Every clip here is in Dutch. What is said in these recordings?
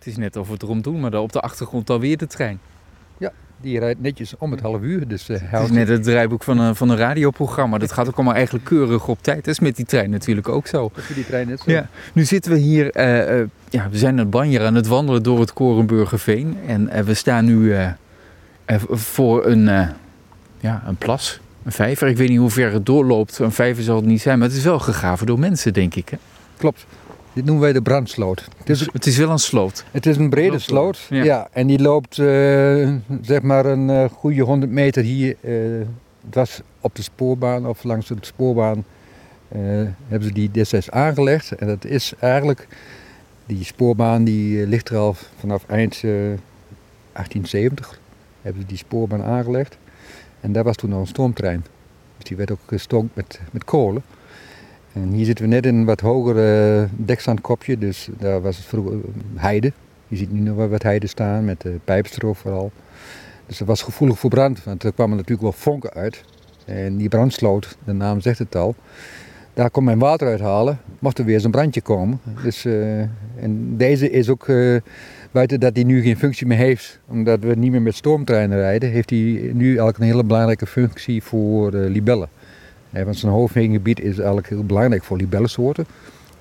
Het is net of we het erom doen, maar op de achtergrond alweer de trein. Ja, die rijdt netjes om het half uur. Dus, uh, het is net het draaiboek van een, van een radioprogramma. Dat gaat ook allemaal eigenlijk keurig op tijd. Dat is met die trein natuurlijk ook zo. Dat die trein net zo. Ja. Nu zitten we hier, uh, uh, ja, we zijn het Banjer aan het wandelen door het Korenburgerveen. En we staan nu voor een, ja, een plas, een vijver. Ik weet niet hoe ver het doorloopt. Een vijver zal het niet zijn, maar het is wel gegraven door mensen, denk ik. Hè? Klopt. Dit noemen wij de brandsloot. Het is, het is wel een sloot. Het is een brede sloot. Ja. en die loopt uh, zeg maar een uh, goede 100 meter hier. Uh, het was op de spoorbaan of langs de spoorbaan hebben ze die D6 aangelegd. En dat is eigenlijk, die spoorbaan die ligt er al vanaf eind 1870. Hebben ze die spoorbaan aangelegd. En daar was toen nog een stoomtrein. Dus die werd ook gestoomd met, met kolen. En hier zitten we net in een wat hogere dekzandkopje, dus daar was het vroeger heide. Je ziet nu nog wat heide staan, met de pijpstro vooral. Dus dat was gevoelig voor brand, want er kwamen natuurlijk wel vonken uit. En die brandsloot, de naam zegt het al, daar kon men water uithalen, mocht er weer eens een brandje komen. Dus, en deze is ook, buiten dat hij nu geen functie meer heeft, omdat we niet meer met stoomtreinen rijden, heeft hij nu eigenlijk een hele belangrijke functie voor libellen want zijn hoofdveengebied is eigenlijk heel belangrijk voor libellensoorten.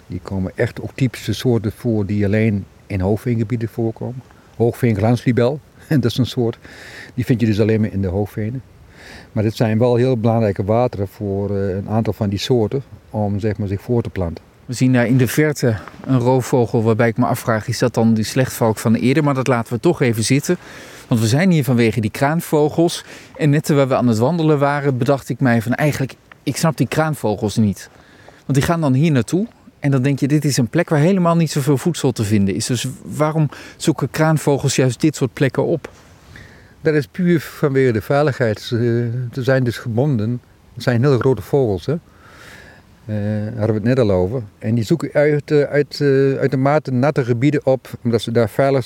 Die komen echt ook typische soorten voor die alleen in hoofdveengebieden voorkomen. Hoogveenglanslibel, dat is een soort. Die vind je dus alleen maar in de hoofdvenen. Maar dit zijn wel heel belangrijke wateren voor eh, een aantal van die soorten om zeg maar, zich voor te planten. We zien daar in de verte een roofvogel waarbij ik me afvraag, is dat dan die slechtvalk van eerder? Maar dat laten we toch even zitten. Want we zijn hier vanwege die kraanvogels. En net terwijl we aan het wandelen waren, bedacht ik mij van eigenlijk ik snap die kraanvogels niet. Want die gaan dan hier naartoe. En dan denk je, dit is een plek waar helemaal niet zoveel voedsel te vinden is. Dus waarom zoeken kraanvogels juist dit soort plekken op? Dat is puur vanwege de veiligheid. Ze, zijn dus gebonden. Het zijn hele grote vogels, hè. Uh, hadden we het net al over. En die zoeken uit, uh, uit, uh, uitermate natte gebieden op, omdat ze daar veilig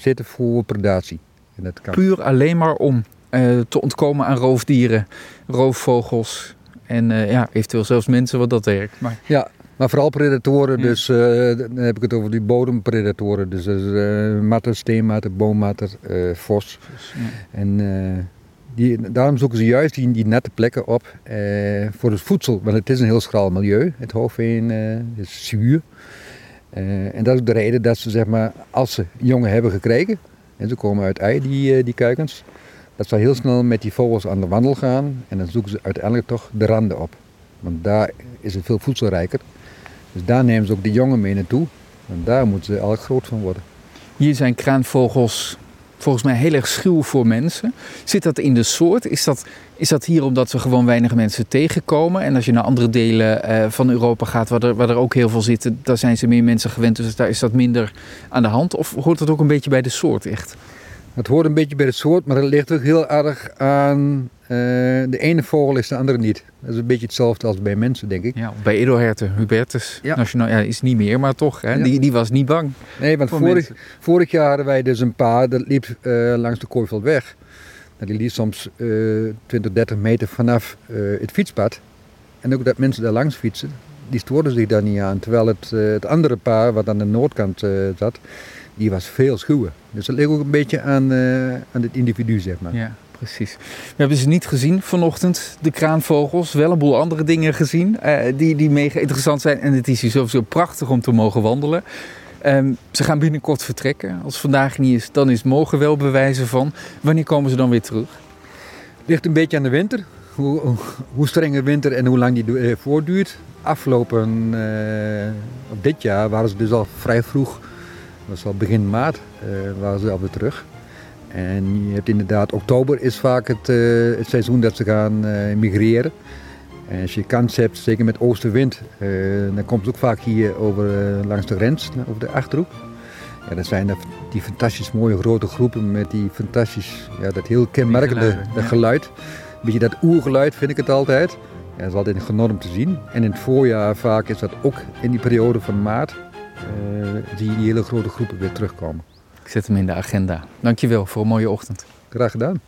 zitten voor predatie. En dat kan. Puur alleen maar om te ontkomen aan roofdieren, roofvogels, en uh, ja, eventueel zelfs mensen wat dat werkt. Maar... Ja, maar vooral predatoren, dus uh, dan heb ik het over die bodempredatoren. Dus uh, matter, steenmatter, boommatter, vos. Ja. En die, daarom zoeken ze juist die, die nette plekken op voor het voedsel. Want het is een heel schraal milieu, het hoofdveen is zuur. en dat is de reden dat ze, zeg maar, als ze jongen hebben gekregen, en ze komen uit ei, die, die kuikens, dat ze heel snel met die vogels aan de wandel gaan en dan zoeken ze uiteindelijk toch de randen op. Want daar is het veel voedselrijker. Dus daar nemen ze ook de jongen mee naartoe. En daar moeten ze eigenlijk groot van worden. Hier zijn kraanvogels volgens mij heel erg schuw voor mensen. Zit dat in de soort? Is dat, is dat hier omdat we gewoon weinig mensen tegenkomen? En als je naar andere delen uh, van Europa gaat, waar er, waar er ook heel veel zitten, daar zijn ze meer mensen gewend. Dus daar is dat minder aan de hand. Of hoort dat ook een beetje bij de soort echt? Het hoort een beetje bij het soort, maar het ligt ook heel erg aan. Uh, de ene vogel is de andere niet. Dat is een beetje hetzelfde als bij mensen, denk ik. Ja, bij edelherten, Hubertus, ja. nationaal, ja, is niet meer, maar toch, hè, ja. die, die was niet bang. Nee, want vorig, vorig, jaar hadden wij dus een paar, dat liep uh, langs de Kooiveldweg. Nou, die liep soms uh, 20, 30 meter vanaf het fietspad. En ook dat mensen daar langs fietsen, die stoorden zich daar niet aan. Terwijl het, het andere paar, wat aan de noordkant zat, die was veel schuwer. Dus dat ligt ook een beetje aan, uh, aan het individu, zeg maar. Ja, precies. We hebben ze niet gezien vanochtend, de kraanvogels. Wel een boel andere dingen gezien uh, die, die mega interessant zijn. En het is hier sowieso prachtig om te mogen wandelen. Um, ze gaan binnenkort vertrekken. Als vandaag niet is, dan is morgen wel bewijzen van. Wanneer komen ze dan weer terug? Ligt een beetje aan de winter. Hoe, hoe streng de winter en hoe lang die uh, voortduurt. Afgelopen uh, dit jaar waren ze dus al vrij vroeg dat was al begin maart, uh, waren ze alweer terug. En je hebt inderdaad, oktober is vaak het, uh, het seizoen dat ze gaan uh, migreren. En als je kans hebt, zeker met oostenwind, dan komt het ook vaak hier over, langs de grens, over de Achterhoek. Ja, dat zijn die fantastisch mooie grote groepen met die fantastisch, ja, dat heel kenmerkende dat geluid. Een beetje dat oergeluid vind ik het altijd. Ja, dat is altijd enorm te zien. En in het voorjaar vaak is dat ook in die periode van maart uh, die hele grote groepen weer terugkomen. Ik zet hem in de agenda. Dankjewel voor een mooie ochtend. Graag gedaan.